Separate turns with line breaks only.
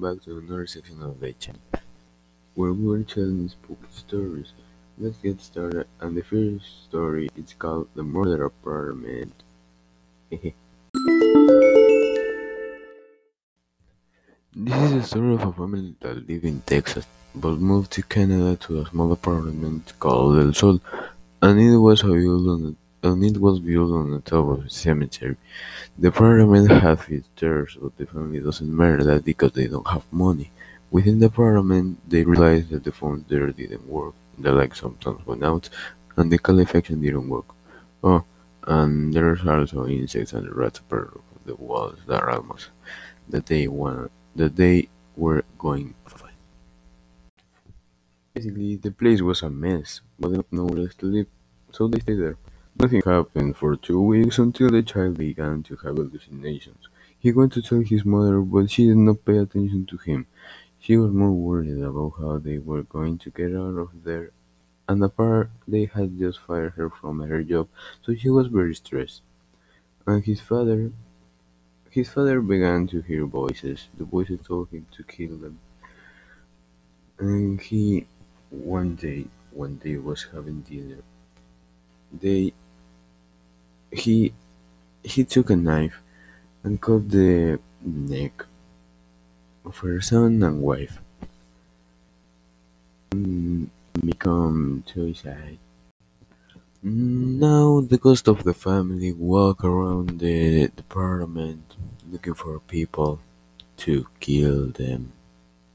back to another section of the channel, where we're telling spooky stories. Let's get started, and the first story is called The Murder Apartment. this is a story of a family that lived in Texas, but moved to Canada to a small apartment called El Sol, and it was built on and it was built on the top of a cemetery. The apartment had few stairs, but the family doesn't matter that because they don't have money. Within the apartment, they realized that the phones there didn't work, the lights sometimes went out, and the calefacción didn't work. Oh, and there's also insects and rats of the walls that almost that they want that they were going. Basically, the place was a mess, but they didn't know where to live, so they stayed there. Nothing happened for two weeks until the child began to have hallucinations. He went to tell his mother, but she did not pay attention to him. She was more worried about how they were going to get out of there, and apart they had just fired her from her job, so she was very stressed. And his father his father began to hear voices. The voices told him to kill them. And he one day when they was having dinner they he he took a knife and cut the neck of her son and wife and become suicide. Now the ghost of the family walk around the department looking for people to kill them.